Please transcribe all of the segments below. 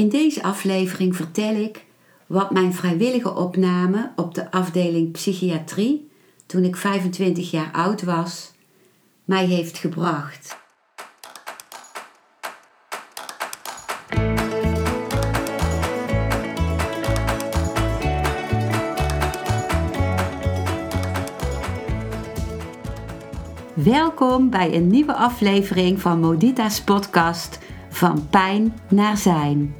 In deze aflevering vertel ik wat mijn vrijwillige opname op de afdeling psychiatrie toen ik 25 jaar oud was mij heeft gebracht. Welkom bij een nieuwe aflevering van Modita's podcast Van Pijn naar Zijn.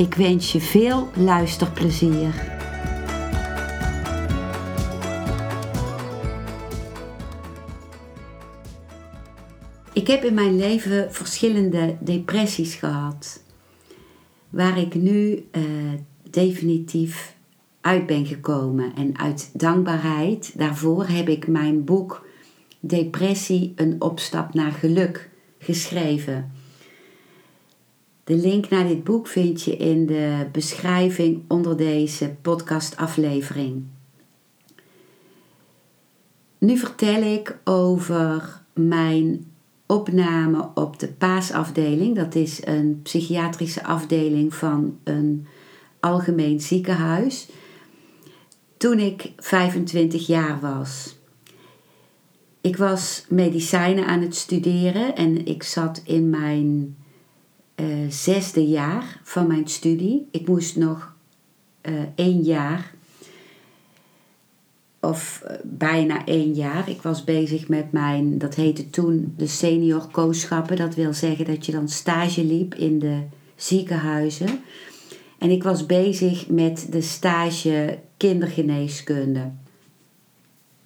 Ik wens je veel luisterplezier. Ik heb in mijn leven verschillende depressies gehad, waar ik nu uh, definitief uit ben gekomen. En uit dankbaarheid daarvoor heb ik mijn boek Depressie, een opstap naar geluk geschreven. De link naar dit boek vind je in de beschrijving onder deze podcastaflevering. Nu vertel ik over mijn opname op de paasafdeling. Dat is een psychiatrische afdeling van een algemeen ziekenhuis. Toen ik 25 jaar was. Ik was medicijnen aan het studeren en ik zat in mijn uh, zesde jaar van mijn studie. Ik moest nog uh, één jaar of eh, bijna één jaar. Ik was bezig met mijn, dat heette toen de senior kooschappen. Dat wil zeggen dat je dan stage liep in de ziekenhuizen. En ik was bezig met de stage kindergeneeskunde.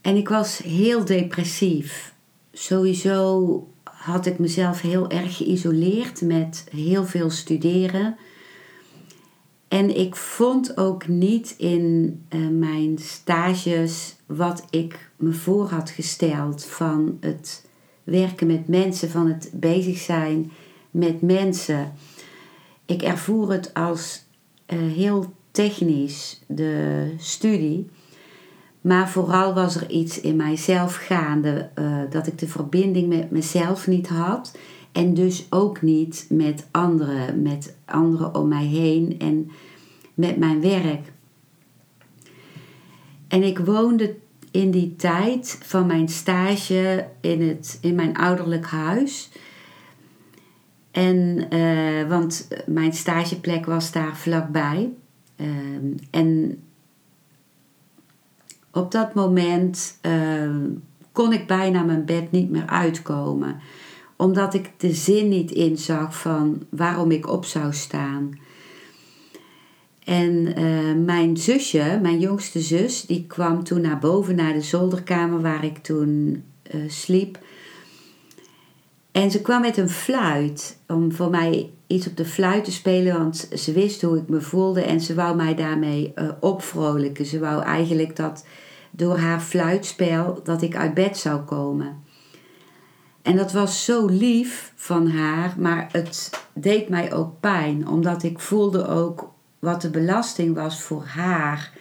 En ik was heel depressief. Sowieso had ik mezelf heel erg geïsoleerd met heel veel studeren. En ik vond ook niet in uh, mijn stages wat ik me voor had gesteld van het werken met mensen, van het bezig zijn met mensen. Ik ervoer het als uh, heel technisch, de studie. Maar vooral was er iets in mijzelf gaande uh, dat ik de verbinding met mezelf niet had. En dus ook niet met anderen, met anderen om mij heen en met mijn werk. En ik woonde in die tijd van mijn stage in, het, in mijn ouderlijk huis. En, uh, want mijn stageplek was daar vlakbij. Uh, en op dat moment uh, kon ik bijna mijn bed niet meer uitkomen. Omdat ik de zin niet inzag van waarom ik op zou staan. En uh, mijn zusje, mijn jongste zus, die kwam toen naar boven naar de zolderkamer waar ik toen uh, sliep. En ze kwam met een fluit om voor mij iets op de fluit te spelen, want ze wist hoe ik me voelde en ze wou mij daarmee uh, opvrolijken. Ze wou eigenlijk dat door haar fluitspel dat ik uit bed zou komen. En dat was zo lief van haar, maar het deed mij ook pijn, omdat ik voelde ook wat de belasting was voor haar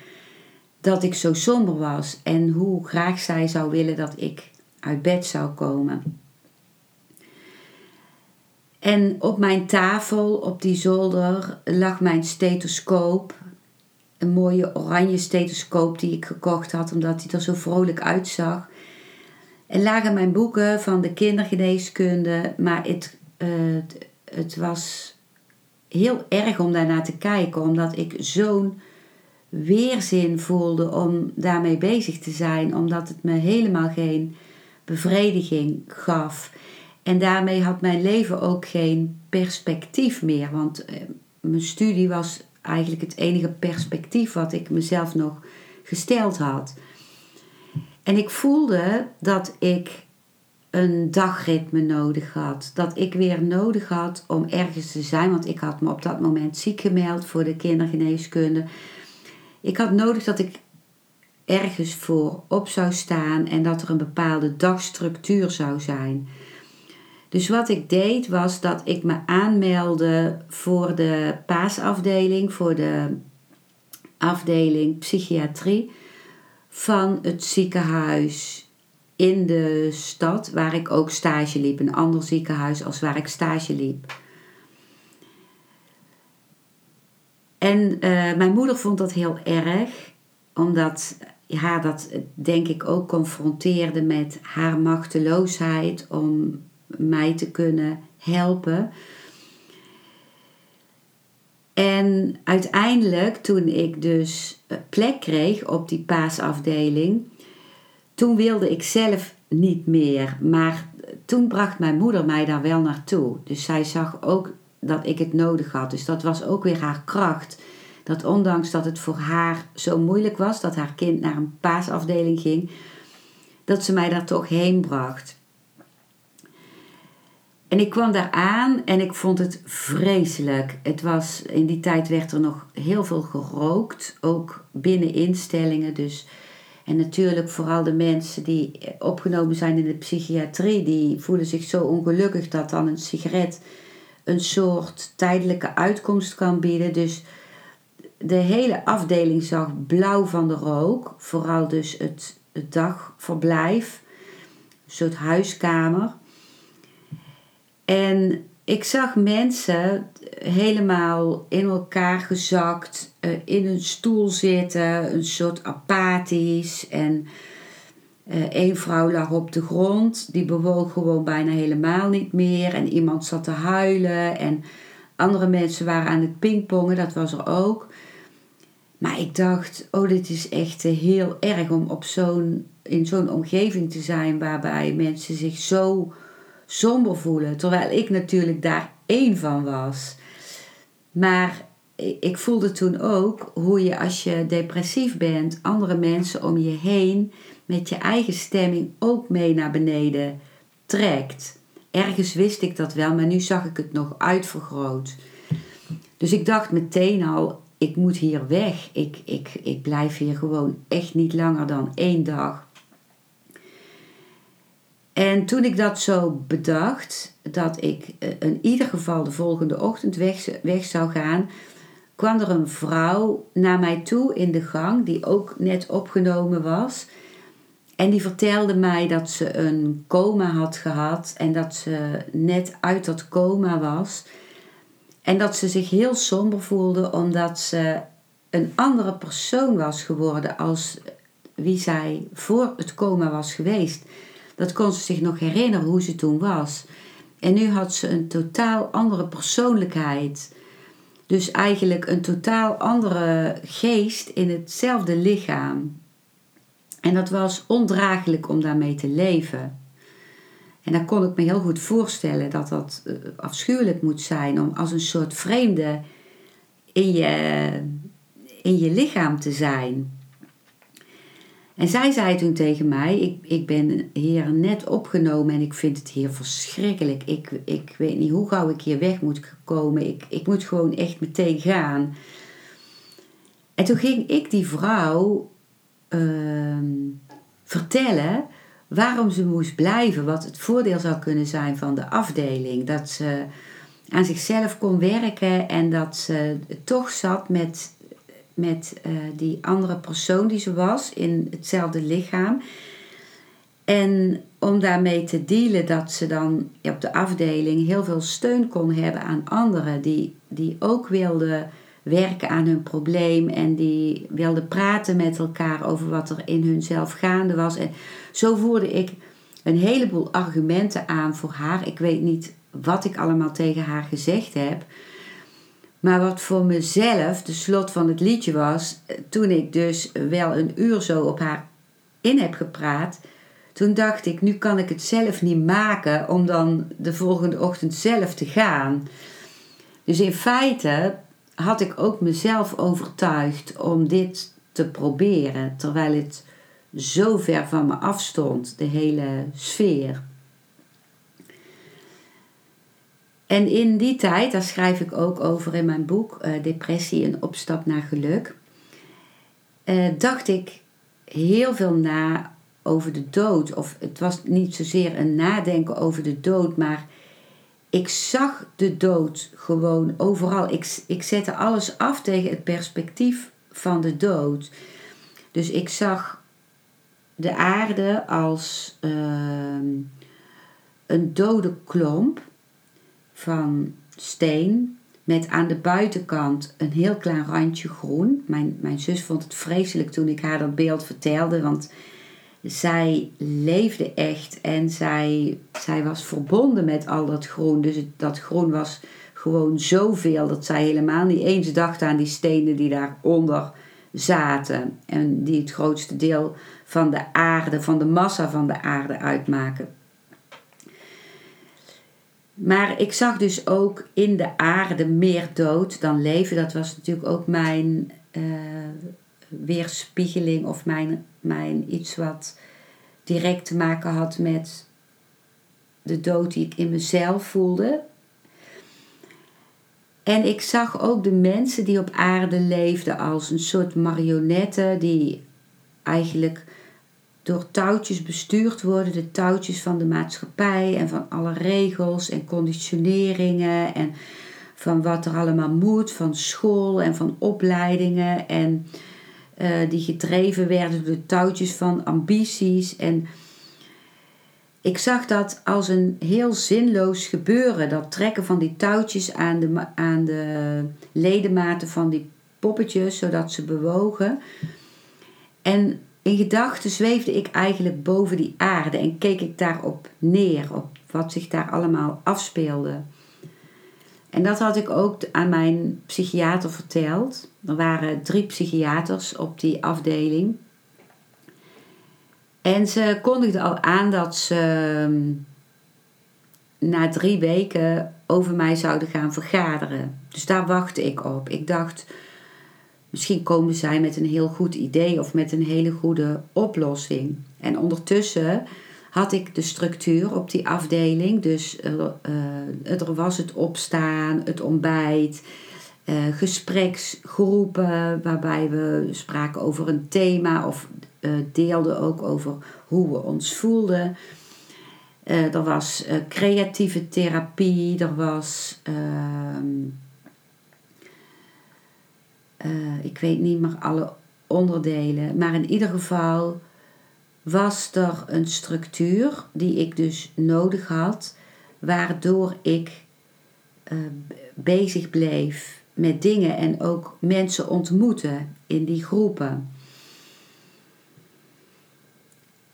dat ik zo somber was en hoe graag zij zou willen dat ik uit bed zou komen. En op mijn tafel, op die zolder, lag mijn stethoscoop. Een mooie oranje stethoscoop die ik gekocht had omdat hij er zo vrolijk uitzag. En lagen mijn boeken van de kindergeneeskunde, maar het, uh, het was heel erg om daarnaar te kijken, omdat ik zo'n weerzin voelde om daarmee bezig te zijn, omdat het me helemaal geen bevrediging gaf. En daarmee had mijn leven ook geen perspectief meer, want eh, mijn studie was eigenlijk het enige perspectief wat ik mezelf nog gesteld had. En ik voelde dat ik een dagritme nodig had. Dat ik weer nodig had om ergens te zijn. Want ik had me op dat moment ziek gemeld voor de kindergeneeskunde. Ik had nodig dat ik ergens voor op zou staan en dat er een bepaalde dagstructuur zou zijn. Dus wat ik deed was dat ik me aanmeldde voor de paasafdeling, voor de afdeling psychiatrie van het ziekenhuis in de stad waar ik ook stage liep. Een ander ziekenhuis als waar ik stage liep. En uh, mijn moeder vond dat heel erg, omdat haar dat denk ik ook confronteerde met haar machteloosheid om mij te kunnen helpen. En uiteindelijk, toen ik dus plek kreeg op die paasafdeling, toen wilde ik zelf niet meer. Maar toen bracht mijn moeder mij daar wel naartoe. Dus zij zag ook dat ik het nodig had. Dus dat was ook weer haar kracht. Dat ondanks dat het voor haar zo moeilijk was, dat haar kind naar een paasafdeling ging, dat ze mij daar toch heen bracht. En ik kwam daar aan en ik vond het vreselijk. Het was, in die tijd werd er nog heel veel gerookt, ook binnen instellingen. Dus, en natuurlijk vooral de mensen die opgenomen zijn in de psychiatrie, die voelen zich zo ongelukkig dat dan een sigaret een soort tijdelijke uitkomst kan bieden. Dus de hele afdeling zag blauw van de rook, vooral dus het, het dagverblijf, een soort huiskamer. En ik zag mensen helemaal in elkaar gezakt, eh, in een stoel zitten, een soort apathisch. En een eh, vrouw lag op de grond, die bewoog gewoon bijna helemaal niet meer. En iemand zat te huilen. En andere mensen waren aan het pingpongen, dat was er ook. Maar ik dacht, oh, dit is echt eh, heel erg om op zo'n, in zo'n omgeving te zijn waarbij mensen zich zo somber voelen. Terwijl ik natuurlijk daar één van was. Maar ik voelde toen ook hoe je als je depressief bent, andere mensen om je heen met je eigen stemming ook mee naar beneden trekt. Ergens wist ik dat wel, maar nu zag ik het nog uitvergroot. Dus ik dacht meteen al, ik moet hier weg. Ik, ik, ik blijf hier gewoon echt niet langer dan één dag. En toen ik dat zo bedacht, dat ik eh, in ieder geval de volgende ochtend weg, weg zou gaan, kwam er een vrouw naar mij toe in de gang, die ook net opgenomen was. En die vertelde mij dat ze een coma had gehad en dat ze net uit dat coma was. En dat ze zich heel somber voelde omdat ze een andere persoon was geworden als wie zij voor het coma was geweest. Dat kon ze zich nog herinneren hoe ze toen was. En nu had ze een totaal andere persoonlijkheid. Dus eigenlijk een totaal andere geest in hetzelfde lichaam. En dat was ondraaglijk om daarmee te leven. En dan kon ik me heel goed voorstellen dat dat eh, afschuwelijk moet zijn om als een soort vreemde in je, in je lichaam te zijn. En zij zei toen tegen mij: ik, ik ben hier net opgenomen en ik vind het hier verschrikkelijk. Ik, ik weet niet hoe gauw ik hier weg moet komen. Ik, ik moet gewoon echt meteen gaan. En toen ging ik die vrouw ehm, vertellen waarom ze moest blijven. Wat het voordeel zou kunnen zijn van de afdeling. Dat ze aan zichzelf kon werken en dat ze toch zat met met uh, die andere persoon die ze was in hetzelfde lichaam. En om daarmee te dealen dat ze dan op de afdeling heel veel steun kon hebben aan anderen die, die ook wilden werken aan hun probleem en die wilden praten met elkaar over wat er in hunzelf gaande was. En zo voerde ik een heleboel argumenten aan voor haar. Ik weet niet wat ik allemaal tegen haar gezegd heb. Maar wat voor mezelf de slot van het liedje was, toen ik dus wel een uur zo op haar in heb gepraat, toen dacht ik, nu kan ik het zelf niet maken om dan de volgende ochtend zelf te gaan. Dus in feite had ik ook mezelf overtuigd om dit te proberen, terwijl het zo ver van me afstond, de hele sfeer. En in die tijd, daar schrijf ik ook over in mijn boek uh, Depressie, een opstap naar geluk, uh, dacht ik heel veel na over de dood. Of het was niet zozeer een nadenken over de dood, maar ik zag de dood gewoon overal. Ik, ik zette alles af tegen het perspectief van de dood. Dus ik zag de aarde als uh, een dode klomp van steen met aan de buitenkant een heel klein randje groen. Mijn, mijn zus vond het vreselijk toen ik haar dat beeld vertelde, want zij leefde echt en zij, zij was verbonden met al dat groen. Dus dat groen was gewoon zoveel dat zij helemaal niet eens dacht aan die stenen die daaronder zaten. En die het grootste deel van de aarde, van de massa van de aarde uitmaken. Maar ik zag dus ook in de aarde meer dood dan leven. Dat was natuurlijk ook mijn uh, weerspiegeling of mijn, mijn iets wat direct te maken had met de dood die ik in mezelf voelde. En ik zag ook de mensen die op aarde leefden als een soort marionetten die eigenlijk door touwtjes bestuurd worden, de touwtjes van de maatschappij en van alle regels en conditioneringen en van wat er allemaal moet, van school en van opleidingen en uh, die gedreven werden door de touwtjes van ambities en ik zag dat als een heel zinloos gebeuren, dat trekken van die touwtjes aan de, aan de ledematen van die poppetjes, zodat ze bewogen. En in gedachten zweefde ik eigenlijk boven die aarde en keek ik daarop neer, op wat zich daar allemaal afspeelde. En dat had ik ook aan mijn psychiater verteld. Er waren drie psychiaters op die afdeling. En ze kondigde al aan dat ze ehm, na drie weken over mij zouden gaan vergaderen. Dus daar wachtte ik op. Ik dacht, misschien komen zij met een heel goed idee of met een hele goede oplossing. En ondertussen had ik de structuur op die afdeling. Dus uh, er was het opstaan, het ontbijt, uh, gespreksgroepen waarbij we spraken over een thema of deelden ook over hoe we ons voelden. Er was creatieve therapie, er was, ehm, ik weet niet meer alle onderdelen, maar in ieder geval was er een structuur die ik dus nodig had, waardoor ik bezig bleef met dingen en ook mensen ontmoeten in die groepen.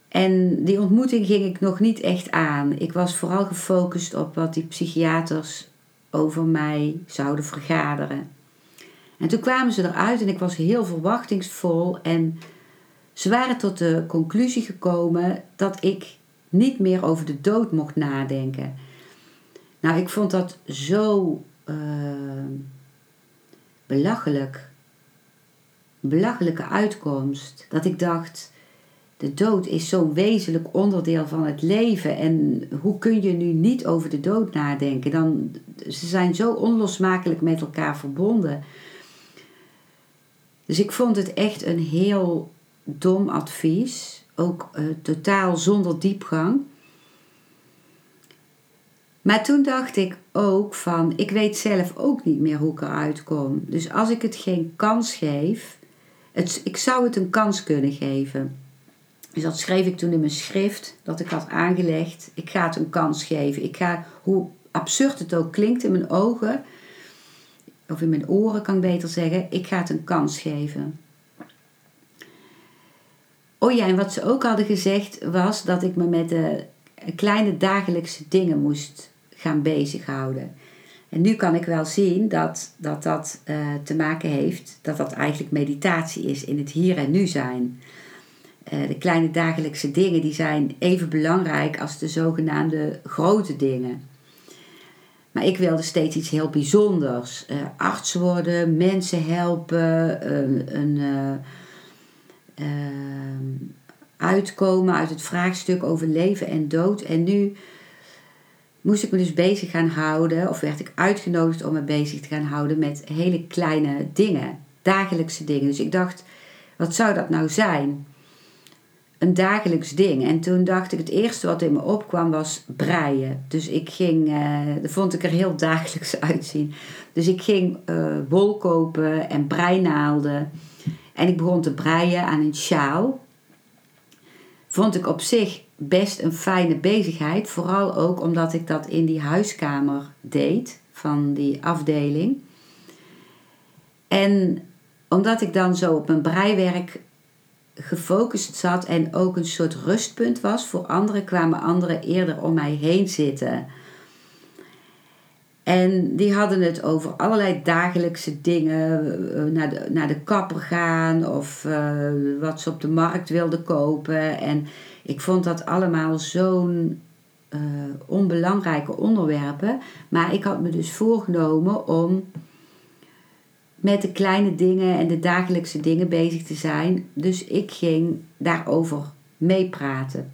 En die ontmoeting ging ik nog niet echt aan. Ik was vooral gefocust op wat die psychiaters over mij zouden vergaderen. En toen kwamen ze eruit en ik was heel verwachtingsvol. En ze waren tot de conclusie gekomen dat ik niet meer over de dood mocht nadenken. Nou, ik vond dat zo uh, belachelijk. Belachelijke uitkomst. Dat ik dacht de dood is zo'n wezenlijk onderdeel van het leven. En hoe kun je nu niet over de dood nadenken? Dan, ze zijn zo onlosmakelijk met elkaar verbonden. Dus ik vond het echt een heel dom advies. Ook uh, totaal zonder diepgang. Maar toen dacht ik ook van, ik weet zelf ook niet meer hoe ik eruit kom. Dus als ik het geen kans geef, het, ik zou het een kans kunnen geven. Dus dat schreef ik toen in mijn schrift dat ik had aangelegd. Ik ga het een kans geven. Ik ga, hoe absurd het ook klinkt in mijn ogen, of in mijn oren kan ik beter zeggen, ik ga het een kans geven. Oh ja, en wat ze ook hadden gezegd was dat ik me met de kleine dagelijkse dingen moest gaan bezighouden. En nu kan ik wel zien dat dat, dat uh, te maken heeft, dat dat eigenlijk meditatie is in het hier en nu zijn. Eh, de kleine dagelijkse dingen die zijn even belangrijk als de zogenaamde grote dingen. Maar ik wilde steeds iets heel bijzonders. Uh, arts worden, mensen helpen, een, een uh, uitkomen uit het vraagstuk over leven en dood. En nu moest ik me dus bezig gaan houden, of werd ik uitgenodigd om me bezig te gaan houden met hele kleine dingen, dagelijkse dingen. Dus ik dacht, wat zou dat nou zijn? Een dagelijks ding. En toen dacht ik, het eerste wat in me opkwam was breien. Dus ik ging, uh, dat vond ik er heel dagelijks uitzien. Dus ik ging uh, wol kopen en breinaalden. En ik begon te breien aan een sjaal. Vond ik op zich best een fijne bezigheid. Vooral ook omdat ik dat in die huiskamer deed van die afdeling. En omdat ik dan zo op mijn breiwerk gefocust zat en ook een soort rustpunt was voor anderen, kwamen anderen eerder om mij heen zitten. En die hadden het over allerlei dagelijkse dingen. Eh, naar de, naar de kapper gaan of uh, wat ze op de markt wilden kopen. En ik vond dat allemaal zo'n uh, onbelangrijke onderwerpen. Maar ik had me dus voorgenomen om met de kleine dingen en de dagelijkse dingen bezig te zijn. Dus ik ging daarover meepraten.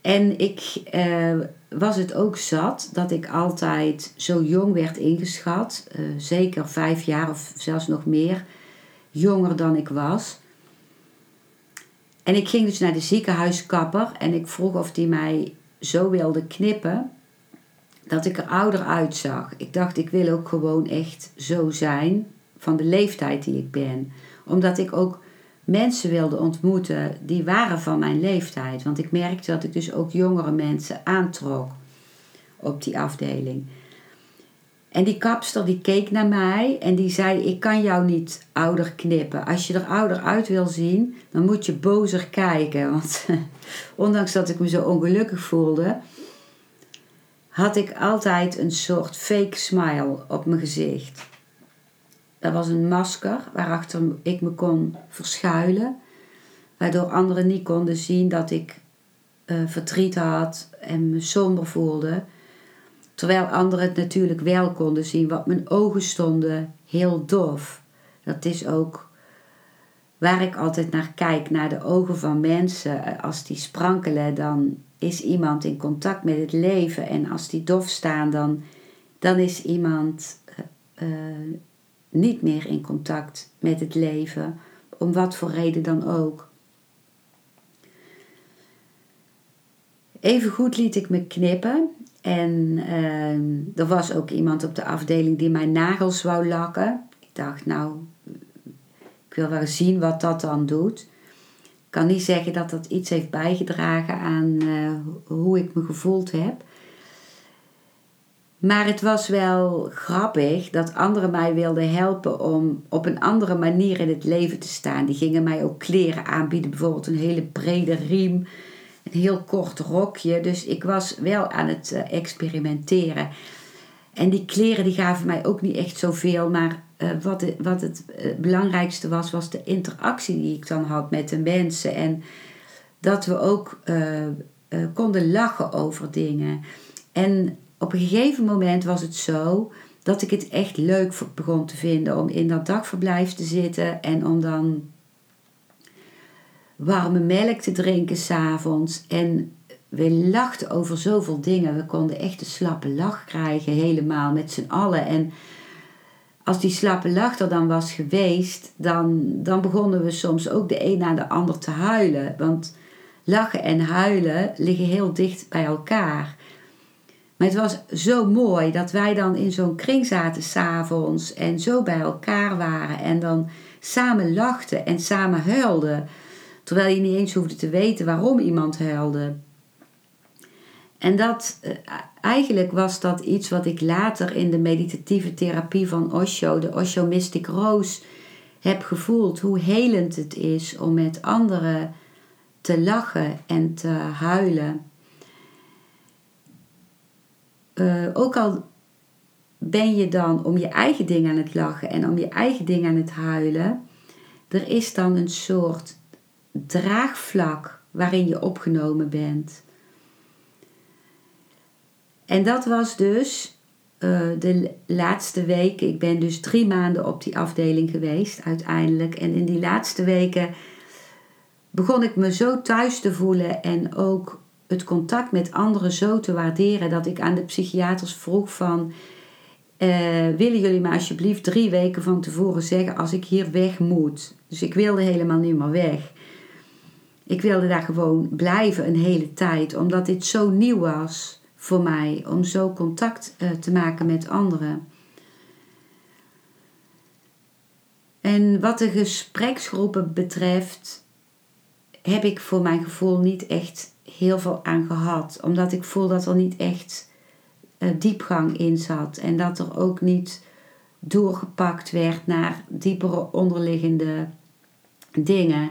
En ik uh, was het ook zat dat ik altijd zo jong werd ingeschat. Uh, zeker vijf jaar of zelfs nog meer jonger dan ik was. En ik ging dus naar de ziekenhuiskapper en ik vroeg of die mij zo wilde knippen dat ik er ouder uitzag. Ik dacht, ik wil ook gewoon echt zo zijn van de leeftijd die ik ben. Omdat ik ook mensen wilde ontmoeten die waren van mijn leeftijd. Want ik merkte dat ik dus ook jongere mensen aantrok op die afdeling. En die kapster die keek naar mij en die zei: Ik kan jou niet ouder knippen. Als je er ouder uit wil zien, dan moet je bozer kijken. Want ondanks dat ik me zo ongelukkig voelde, had ik altijd een soort fake smile op mijn gezicht. Dat was een masker waarachter ik me kon verschuilen, waardoor anderen niet konden zien dat ik uh, verdriet had en me somber voelde. Terwijl anderen het natuurlijk wel konden zien, want mijn ogen stonden heel dof. Dat is ook waar ik altijd naar kijk, naar de ogen van mensen. Als die sprankelen, dan is iemand in contact met het leven. En als die dof staan, dan, dan is iemand uh, niet meer in contact met het leven. Om wat voor reden dan ook. Even goed liet ik me knippen. En uh, er was ook iemand op de afdeling die mijn nagels wou lakken. Ik dacht, nou, ik wil wel zien wat dat dan doet kan niet zeggen dat dat iets heeft bijgedragen aan uh, hoe ik me gevoeld heb. Maar het was wel grappig dat anderen mij wilden helpen om op een andere manier in het leven te staan. Die gingen mij ook kleren aanbieden, bijvoorbeeld een hele brede riem, een heel kort rokje. Dus ik was wel aan het uh, experimenteren. En die kleren die gaven mij ook niet echt zoveel, maar uh, wat, wat het uh, belangrijkste was, was de interactie die ik dan had met de mensen. En dat we ook uh, konden lachen over dingen. En op een gegeven moment was het zo dat ik het echt leuk begon te vinden om in dat dagverblijf te zitten en om dan warme melk te drinken s'avonds. En we lachten over zoveel dingen. We konden echt een slappe lach krijgen, helemaal met z'n allen. En als die slappe lach er dan was geweest, dan, dan begonnen we soms ook de een na de ander te huilen. Want lachen en huilen liggen heel dicht bij elkaar. Maar het was zo mooi dat wij dan in zo'n kring zaten s'avonds en zo bij elkaar waren en dan samen lachten en samen huilden. Terwijl je niet eens hoefde te weten waarom iemand huilde. En dat, eh, eigenlijk was dat iets wat ik later in de meditatieve therapie van Osho, de Osho Mystic Rose, heb gevoeld. Hoe helend het is om met anderen te lachen en te huilen. Uh, ook al ben je dan om je eigen ding aan het lachen en om je eigen ding aan het huilen, er is dan een soort draagvlak waarin je opgenomen bent. En dat was dus uh, de laatste weken. Ik ben dus drie maanden op die afdeling geweest uiteindelijk. En in die laatste weken begon ik me zo thuis te voelen en ook het contact met anderen zo te waarderen dat ik aan de psychiaters vroeg van... eh, willen jullie me alsjeblieft drie weken van tevoren zeggen als ik hier weg moet? Dus ik wilde helemaal niet meer weg. Ik wilde daar gewoon blijven een hele tijd, omdat dit zo nieuw was voor mij om zo contact eh, te maken met anderen. En wat de gespreksgroepen betreft, heb ik voor mijn gevoel niet echt heel veel aan gehad. Omdat ik voel dat er niet echt uh, diepgang in zat. En dat er ook niet doorgepakt werd naar diepere onderliggende dingen.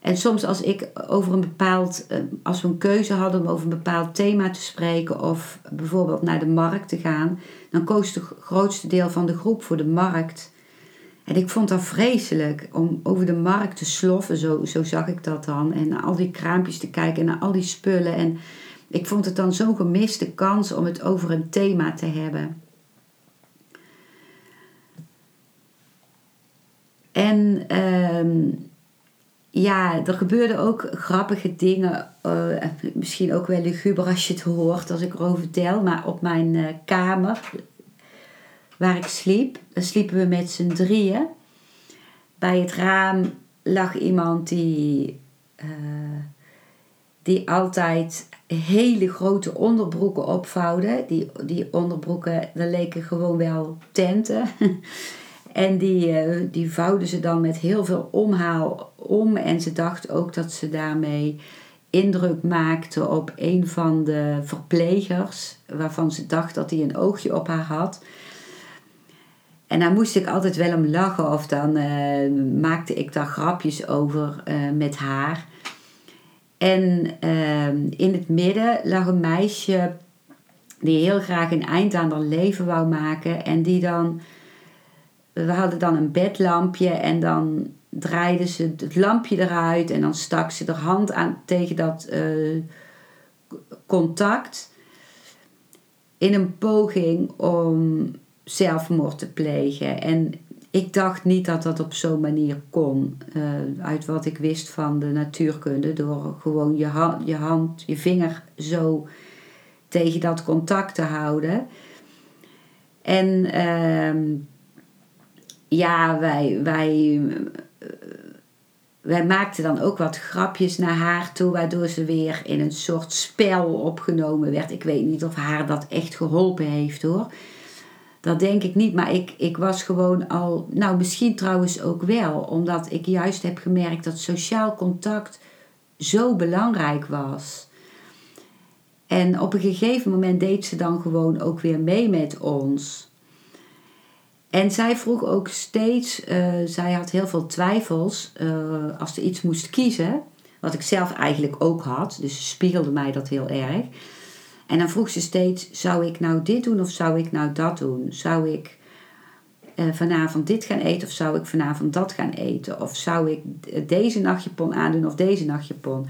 En soms als ik over een bepaald, uh, als we een keuze hadden om over een bepaald thema te spreken of bijvoorbeeld naar de markt te gaan, dan koos het grootste deel van de groep voor de markt. En ik vond dat vreselijk om over de markt te sloffen, zo, zo zag ik dat dan. En naar al die kraampjes te kijken en naar al die spullen. En ik vond het dan zo'n gemiste kans om het over een thema te hebben. En uh, ja, er gebeurden ook grappige dingen. Uh, misschien ook wel luguber als je het hoort als ik erover vertel. Maar op mijn uh, kamer, waar ik sliep, sliepen we met z'n drieën. Bij het raam lag iemand die, uh, die altijd hele grote onderbroeken opvouwde. Die, die onderbroeken, daar leken gewoon wel tenten. En die, die vouwde ze dan met heel veel omhaal om. En ze dacht ook dat ze daarmee indruk maakte op een van de verplegers. Waarvan ze dacht dat hij een oogje op haar had. En daar moest ik altijd wel om lachen. Of dan uh, maakte ik daar grapjes over uh, met haar. En in het midden lag een meisje die heel graag een eind aan haar leven wou maken. En die dan we hadden dan een bedlampje en dan draaide ze het lampje eruit en dan stak ze haar hand aan tegen dat uh, contact in een poging om zelfmoord te plegen. En ik dacht niet dat dat op zo'n manier kon, uh, uit wat ik wist van de natuurkunde, door gewoon je hand, je, hand, je vinger zo tegen dat contact te houden. En uh, ja, wij, wij, wij maakten dan ook wat grapjes naar haar toe, waardoor ze weer in een soort spel opgenomen werd. Ik weet niet of haar dat echt geholpen heeft hoor. Dat denk ik niet, maar ik, ik was gewoon al, nou misschien trouwens ook wel, omdat ik juist heb gemerkt dat sociaal contact zo belangrijk was. En op een gegeven moment deed ze dan gewoon ook weer mee met ons. En zij vroeg ook steeds, uh, zij had heel veel twijfels uh, als ze iets moest kiezen. Wat ik zelf eigenlijk ook had, dus ze spiegelde mij dat heel erg. En dan vroeg ze steeds, zou ik nou dit doen of zou ik nou dat doen? Zou ik uh, vanavond dit gaan eten of zou ik vanavond dat gaan eten? Of zou ik deze nachtjapon aandoen of deze nachtjapon?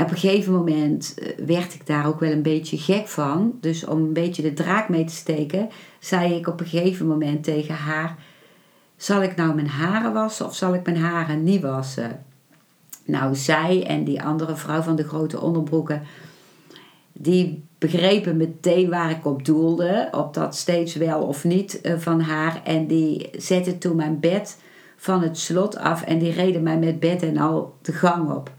Op een gegeven moment eh, werd ik daar ook wel een beetje gek van. Dus om een beetje de draak mee te steken, zei ik op een gegeven moment tegen haar: Zal ik nou mijn haren wassen of zal ik mijn haren niet wassen? Nou, zij en die andere vrouw van de grote onderbroeken, die begrepen meteen waar ik op doelde, op dat steeds wel of niet eh, van haar. En die zetten toen mijn bed van het slot af en die reden mij met bed en al de gang op.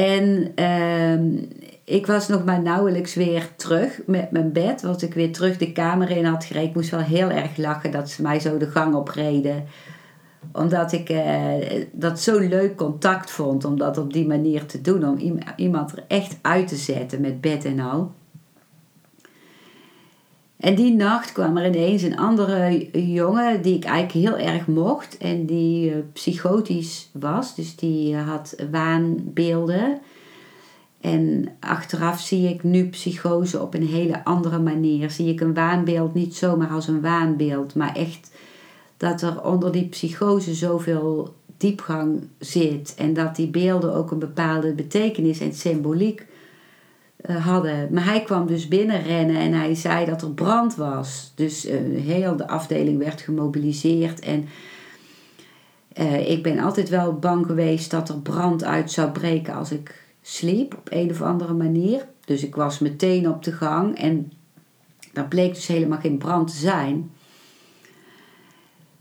En uh, ik was nog maar nauwelijks weer terug met mijn bed. Was ik weer terug de kamer in had gereden. Ik moest wel heel erg lachen dat ze mij zo de gang opreden. Omdat ik uh, dat zo'n leuk contact vond om dat op die manier te doen. Om iemand er echt uit te zetten met bed en al. En die nacht kwam er ineens een andere jongen die ik eigenlijk heel erg mocht en die uh, psychotisch was. Dus die had waanbeelden. En achteraf zie ik nu psychose op een hele andere manier. Zie ik een waanbeeld niet zomaar als een waanbeeld, maar echt dat er onder die psychose zoveel diepgang zit en dat die beelden ook een bepaalde betekenis en symboliek hadden. Maar hij kwam dus binnenrennen en hij zei dat er brand was. Dus uh, heel de afdeling werd gemobiliseerd. En Eh, ik ben altijd wel bang geweest dat er brand uit zou breken als ik sliep op een of andere manier. Dus ik was meteen op de gang en daar bleek dus helemaal geen brand te zijn.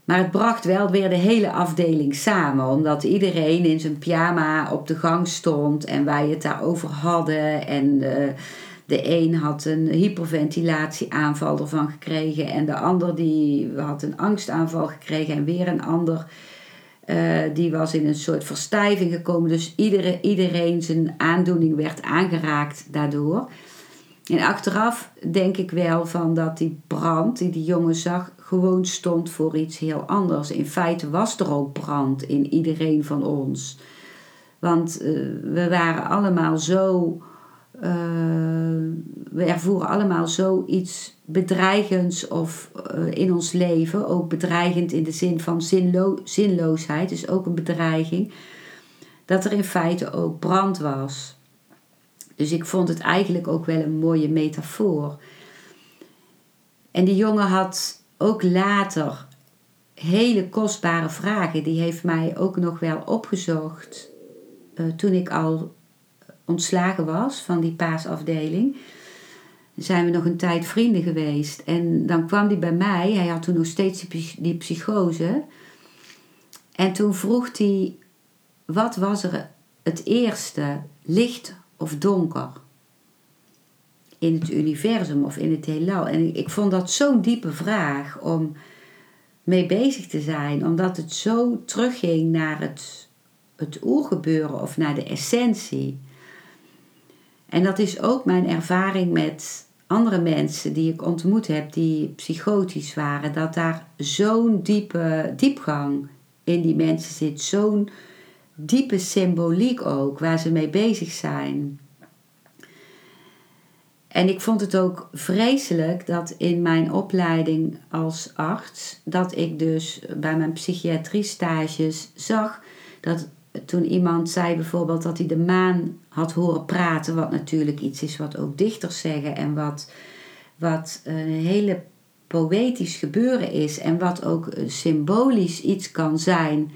Maar het bracht wel weer de hele afdeling samen, omdat iedereen in zijn pyjama op de gang stond en wij het daarover hadden. En de, de een had een hyperventilatieaanval ervan gekregen en de ander die had een angstaanval gekregen en weer een ander uh, die was in een soort verstijving gekomen. Dus iedereen, iedereen zijn aandoening werd aangeraakt daardoor. En achteraf denk ik wel van dat die brand die die jongen zag gewoon stond voor iets heel anders. In feite was er ook brand in iedereen van ons. Want uh, we waren allemaal zo. Uh, we ervoeren allemaal zoiets bedreigends of uh, in ons leven. Ook bedreigend in de zin van zinlo zinloosheid, dus ook een bedreiging. Dat er in feite ook brand was. Dus ik vond het eigenlijk ook wel een mooie metafoor. En die jongen had ook later hele kostbare vragen. Die heeft mij ook nog wel opgezocht uh, toen ik al ontslagen was van die paasafdeling. Zijn we nog een tijd vrienden geweest. En dan kwam hij bij mij. Hij had toen nog steeds die, die psychose. En toen vroeg hij: wat was er het eerste, licht of donker? In het universum of in het heelal. En ik vond dat zo'n diepe vraag om mee bezig te zijn, omdat het zo terugging naar het, het oergebeuren of naar de essentie. En dat is ook mijn ervaring met andere mensen die ik ontmoet heb die psychotisch waren, dat daar zo'n diepe diepgang in die mensen zit, zo'n diepe symboliek ook, waar ze mee bezig zijn. En ik vond het ook vreselijk dat in mijn opleiding als arts, dat ik dus bij mijn psychiatrie stages zag dat toen iemand zei bijvoorbeeld dat hij de maan had horen praten, wat natuurlijk iets is wat ook dichters zeggen en wat, wat een hele poëtisch gebeuren is en wat ook symbolisch iets kan zijn.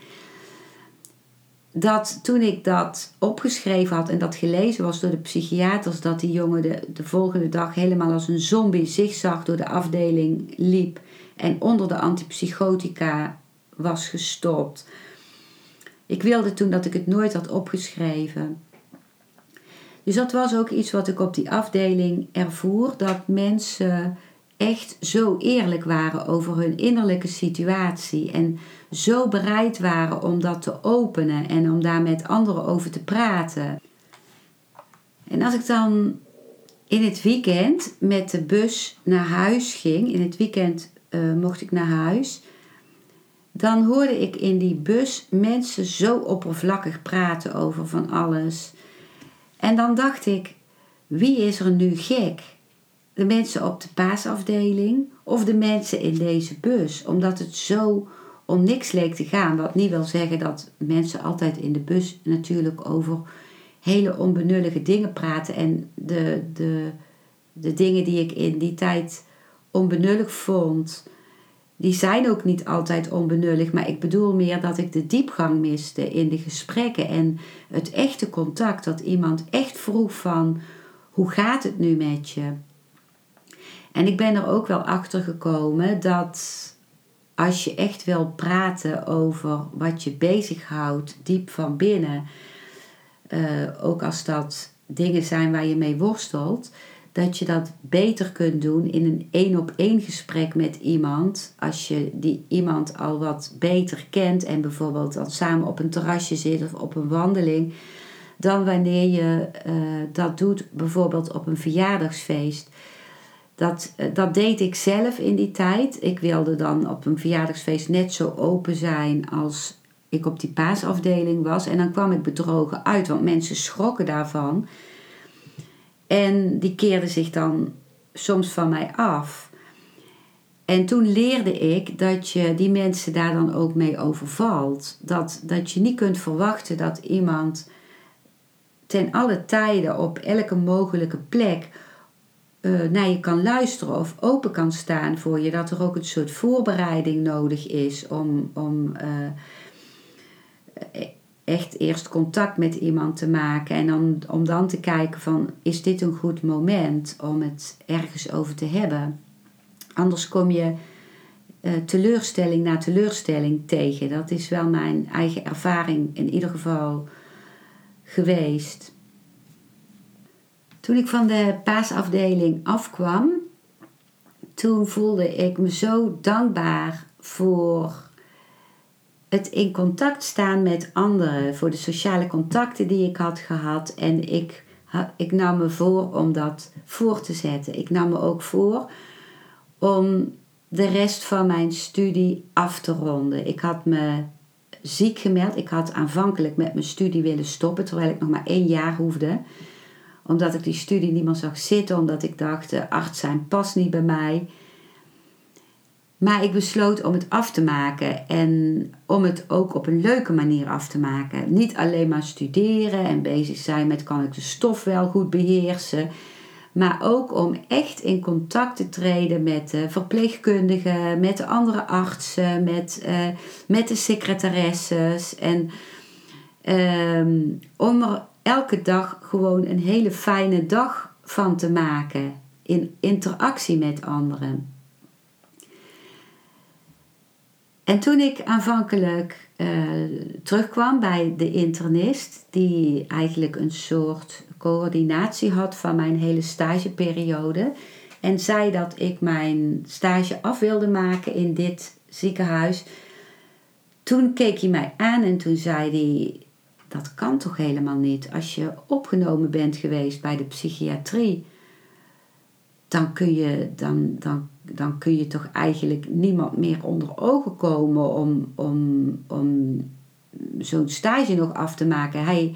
Dat toen ik dat opgeschreven had en dat gelezen was door de psychiaters, dat die jongen de, de volgende dag helemaal als een zombie zigzag door de afdeling liep en onder de antipsychotica was gestopt ik wilde toen dat ik het nooit had opgeschreven. Dus dat was ook iets wat ik op die afdeling ervoer: dat mensen echt zo eerlijk waren over hun innerlijke situatie en zo bereid waren om dat te openen en om daar met anderen over te praten. En als ik dan in het weekend met de bus naar huis ging, in het weekend uh, mocht ik naar huis, dan hoorde ik in die bus mensen zo oppervlakkig praten over van alles. En dan dacht ik, wie is er nu gek? De mensen op de paasafdeling of de mensen in deze bus? Omdat het zo om niks leek te gaan. Wat niet wil zeggen dat mensen altijd in de bus natuurlijk over hele onbenullige dingen praten. En de, de, de dingen die ik in die tijd onbenullig vond, die zijn ook niet altijd onbenullig, maar ik bedoel meer dat ik de diepgang miste in de gesprekken en het echte contact. Dat iemand echt vroeg van, hoe gaat het nu met je? En ik ben er ook wel achter gekomen dat als je echt wil praten over wat je bezighoudt, diep van binnen, uh, ook als dat dingen zijn waar je mee worstelt, dat je dat beter kunt doen in een één op één gesprek met iemand. Als je die iemand al wat beter kent en bijvoorbeeld dan samen op een terrasje zit of op een wandeling. Dan wanneer je uh, dat doet bijvoorbeeld op een verjaardagsfeest. Dat, uh, dat deed ik zelf in die tijd. Ik wilde dan op een verjaardagsfeest net zo open zijn als ik op die paasafdeling was. En dan kwam ik bedrogen uit, want mensen schrokken daarvan. En die keerde zich dan soms van mij af. En toen leerde ik dat je die mensen daar dan ook mee overvalt. Dat, dat je niet kunt verwachten dat iemand ten alle tijden op elke mogelijke plek uh, naar je kan luisteren of open kan staan voor je. Dat er ook een soort voorbereiding nodig is om, om uh, echt eerst contact met iemand te maken en dan, om dan te kijken van is dit een goed moment om het ergens over te hebben. Anders kom je uh, teleurstelling na teleurstelling tegen. Dat is wel mijn eigen ervaring in ieder geval geweest. Toen ik van de paasafdeling afkwam, toen voelde ik me zo dankbaar voor het in contact staan met anderen, voor de sociale contacten die ik had gehad. En ik, ik nam me voor om dat voor te zetten. Ik nam me ook voor om de rest van mijn studie af te ronden. Ik had me ziek gemeld. Ik had aanvankelijk met mijn studie willen stoppen, terwijl ik nog maar één jaar hoefde. Omdat ik die studie niet meer zag zitten, omdat ik dacht, arts zijn past niet bij mij. Maar ik besloot om het af te maken en om het ook op een leuke manier af te maken. Niet alleen maar studeren en bezig zijn met kan ik de stof wel goed beheersen. Maar ook om echt in contact te treden met de verpleegkundigen, met de andere artsen, met, uh, met de secretaresses. En ehm, om er elke dag gewoon een hele fijne dag van te maken in interactie met anderen. En toen ik aanvankelijk uh, terugkwam bij de internist, die eigenlijk een soort coördinatie had van mijn hele stageperiode, en zei dat ik mijn stage af wilde maken in dit ziekenhuis, toen keek hij mij aan en toen zei hij: Dat kan toch helemaal niet? Als je opgenomen bent geweest bij de psychiatrie, dan kun je, dan, dan dan kun je toch eigenlijk niemand meer onder ogen komen om, om, om zo'n stage nog af te maken. Hij,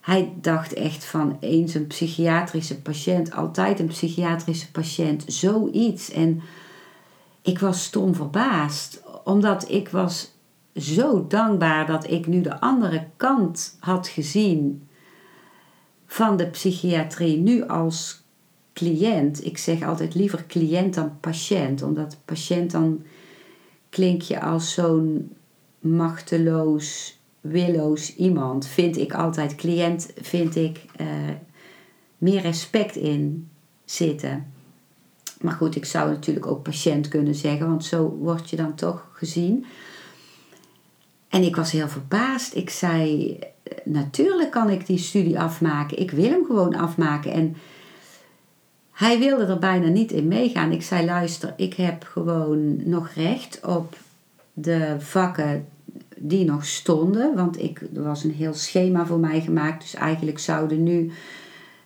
hij dacht echt van eens een psychiatrische patiënt, altijd een psychiatrische patiënt, zoiets. En ik was stom verbaasd, omdat ik was zo dankbaar dat ik nu de andere kant had gezien van de psychiatrie. Nu als cliënt. Ik zeg altijd liever cliënt dan patiënt, omdat patiënt dan klink je als zo'n machteloos, willoos iemand. Vind ik altijd. Cliënt vind ik uh, meer respect in zitten. Maar goed, ik zou natuurlijk ook patiënt kunnen zeggen, want zo word je dan toch gezien. En ik was heel verbaasd. Ik zei: Natuurlijk kan ik die studie afmaken. Ik wil hem gewoon afmaken. En hij wilde er bijna niet in meegaan. Ik zei: luister, ik heb gewoon nog recht op de vakken die nog stonden. Want ik, er was een heel schema voor mij gemaakt. Dus eigenlijk zouden nu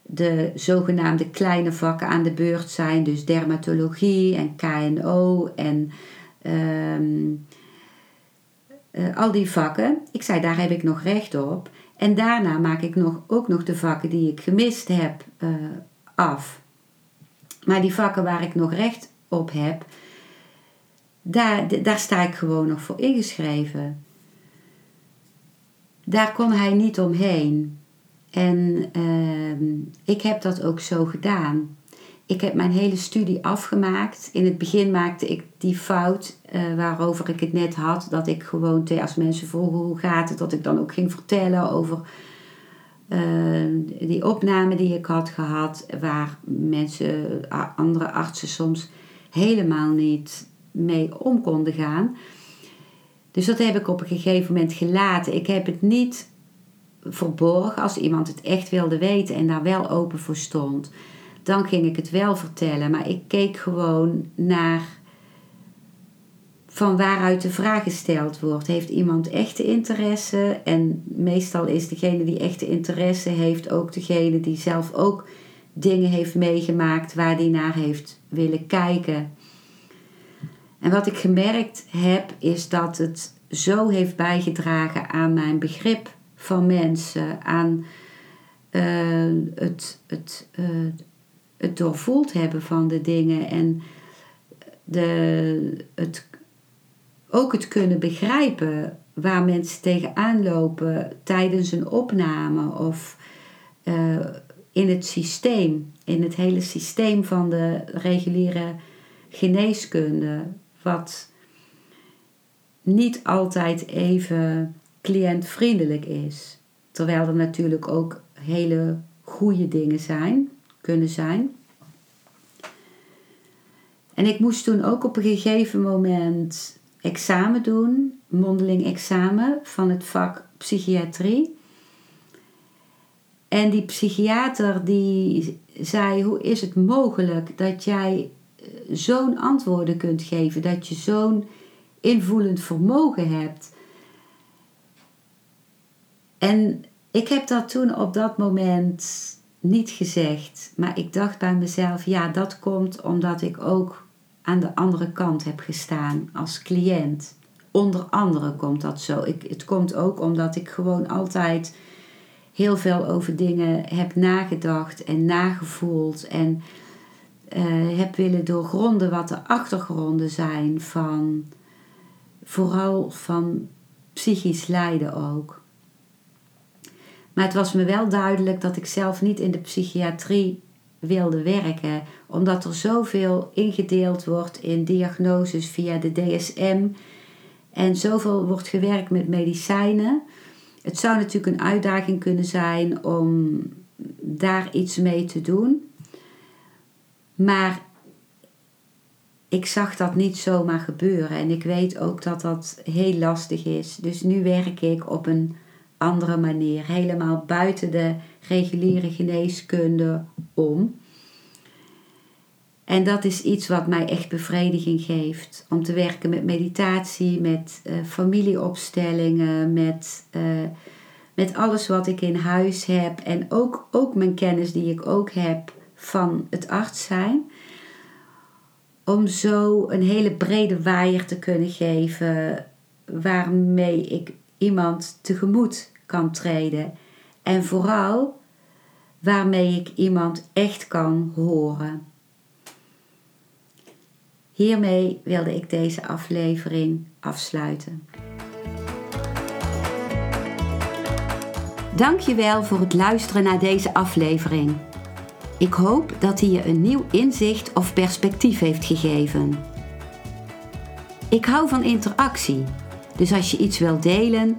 de zogenaamde kleine vakken aan de beurt zijn. Dus dermatologie en KNO en ehm, eh, al die vakken. Ik zei, daar heb ik nog recht op. En daarna maak ik nog, ook nog de vakken die ik gemist heb uh, af. Maar die vakken waar ik nog recht op heb, daar, daar sta ik gewoon nog voor ingeschreven. Daar kon hij niet omheen. En uh, ik heb dat ook zo gedaan. Ik heb mijn hele studie afgemaakt. In het begin maakte ik die fout uh, waarover ik het net had. Dat ik gewoon, als mensen vroegen hoe gaat het, dat ik dan ook ging vertellen over uh, die opname die ik had gehad, waar mensen, andere artsen soms helemaal niet mee om konden gaan. Dus dat heb ik op een gegeven moment gelaten. Ik heb het niet verborgen als iemand het echt wilde weten en daar wel open voor stond. Dan ging ik het wel vertellen, maar ik keek gewoon naar van waaruit de vraag gesteld wordt. Heeft iemand echte interesse? En meestal is degene die echte interesse heeft ook degene die zelf ook dingen heeft meegemaakt waar die naar heeft willen kijken. En wat ik gemerkt heb is dat het zo heeft bijgedragen aan mijn begrip van mensen, aan uh, het, het, uh, het doorvoeld hebben van de dingen en de, het ook het kunnen begrijpen waar mensen tegenaan lopen tijdens een opname of uh, in het systeem, in het hele systeem van de reguliere geneeskunde, wat niet altijd even cliëntvriendelijk is. Terwijl er natuurlijk ook hele goede dingen zijn, kunnen zijn. En ik moest toen ook op een gegeven moment examen doen, mondeling examen van het vak psychiatrie. En die psychiater die zei: Hoe is het mogelijk dat jij eh, zo'n antwoorden kunt geven, dat je zo'n invoelend vermogen hebt? En ik heb dat toen op dat moment niet gezegd, maar ik dacht bij mezelf: ja, dat komt omdat ik ook aan de andere kant heb gestaan als cliënt. Onder andere komt dat zo. Ik, het komt ook omdat ik gewoon altijd heel veel over dingen heb nagedacht en nagevoeld en uh, heb willen doorgronden wat de achtergronden zijn van vooral van psychisch lijden ook. Maar het was me wel duidelijk dat ik zelf niet in de psychiatrie wilde werken, omdat er zoveel ingedeeld wordt in diagnoses via de DSM en zoveel wordt gewerkt met medicijnen. Het zou natuurlijk een uitdaging kunnen zijn om daar iets mee te doen. Maar ik zag dat niet zomaar gebeuren en ik weet ook dat dat heel lastig is. Dus nu werk ik op een andere manier, helemaal buiten de reguliere geneeskunde om. En dat is iets wat mij echt bevrediging geeft. Om te werken met meditatie, met uh, familieopstellingen, met, uh, met alles wat ik in huis heb. En ook, ook mijn kennis die ik ook heb van het arts zijn. Om zo een hele brede waaier te kunnen geven waarmee ik iemand tegemoet kan treden. En vooral waarmee ik iemand echt kan horen. Hiermee wilde ik deze aflevering afsluiten. Dankjewel voor het luisteren naar deze aflevering. Ik hoop dat hij je een nieuw inzicht of perspectief heeft gegeven. Ik hou van interactie, dus als je iets wilt delen,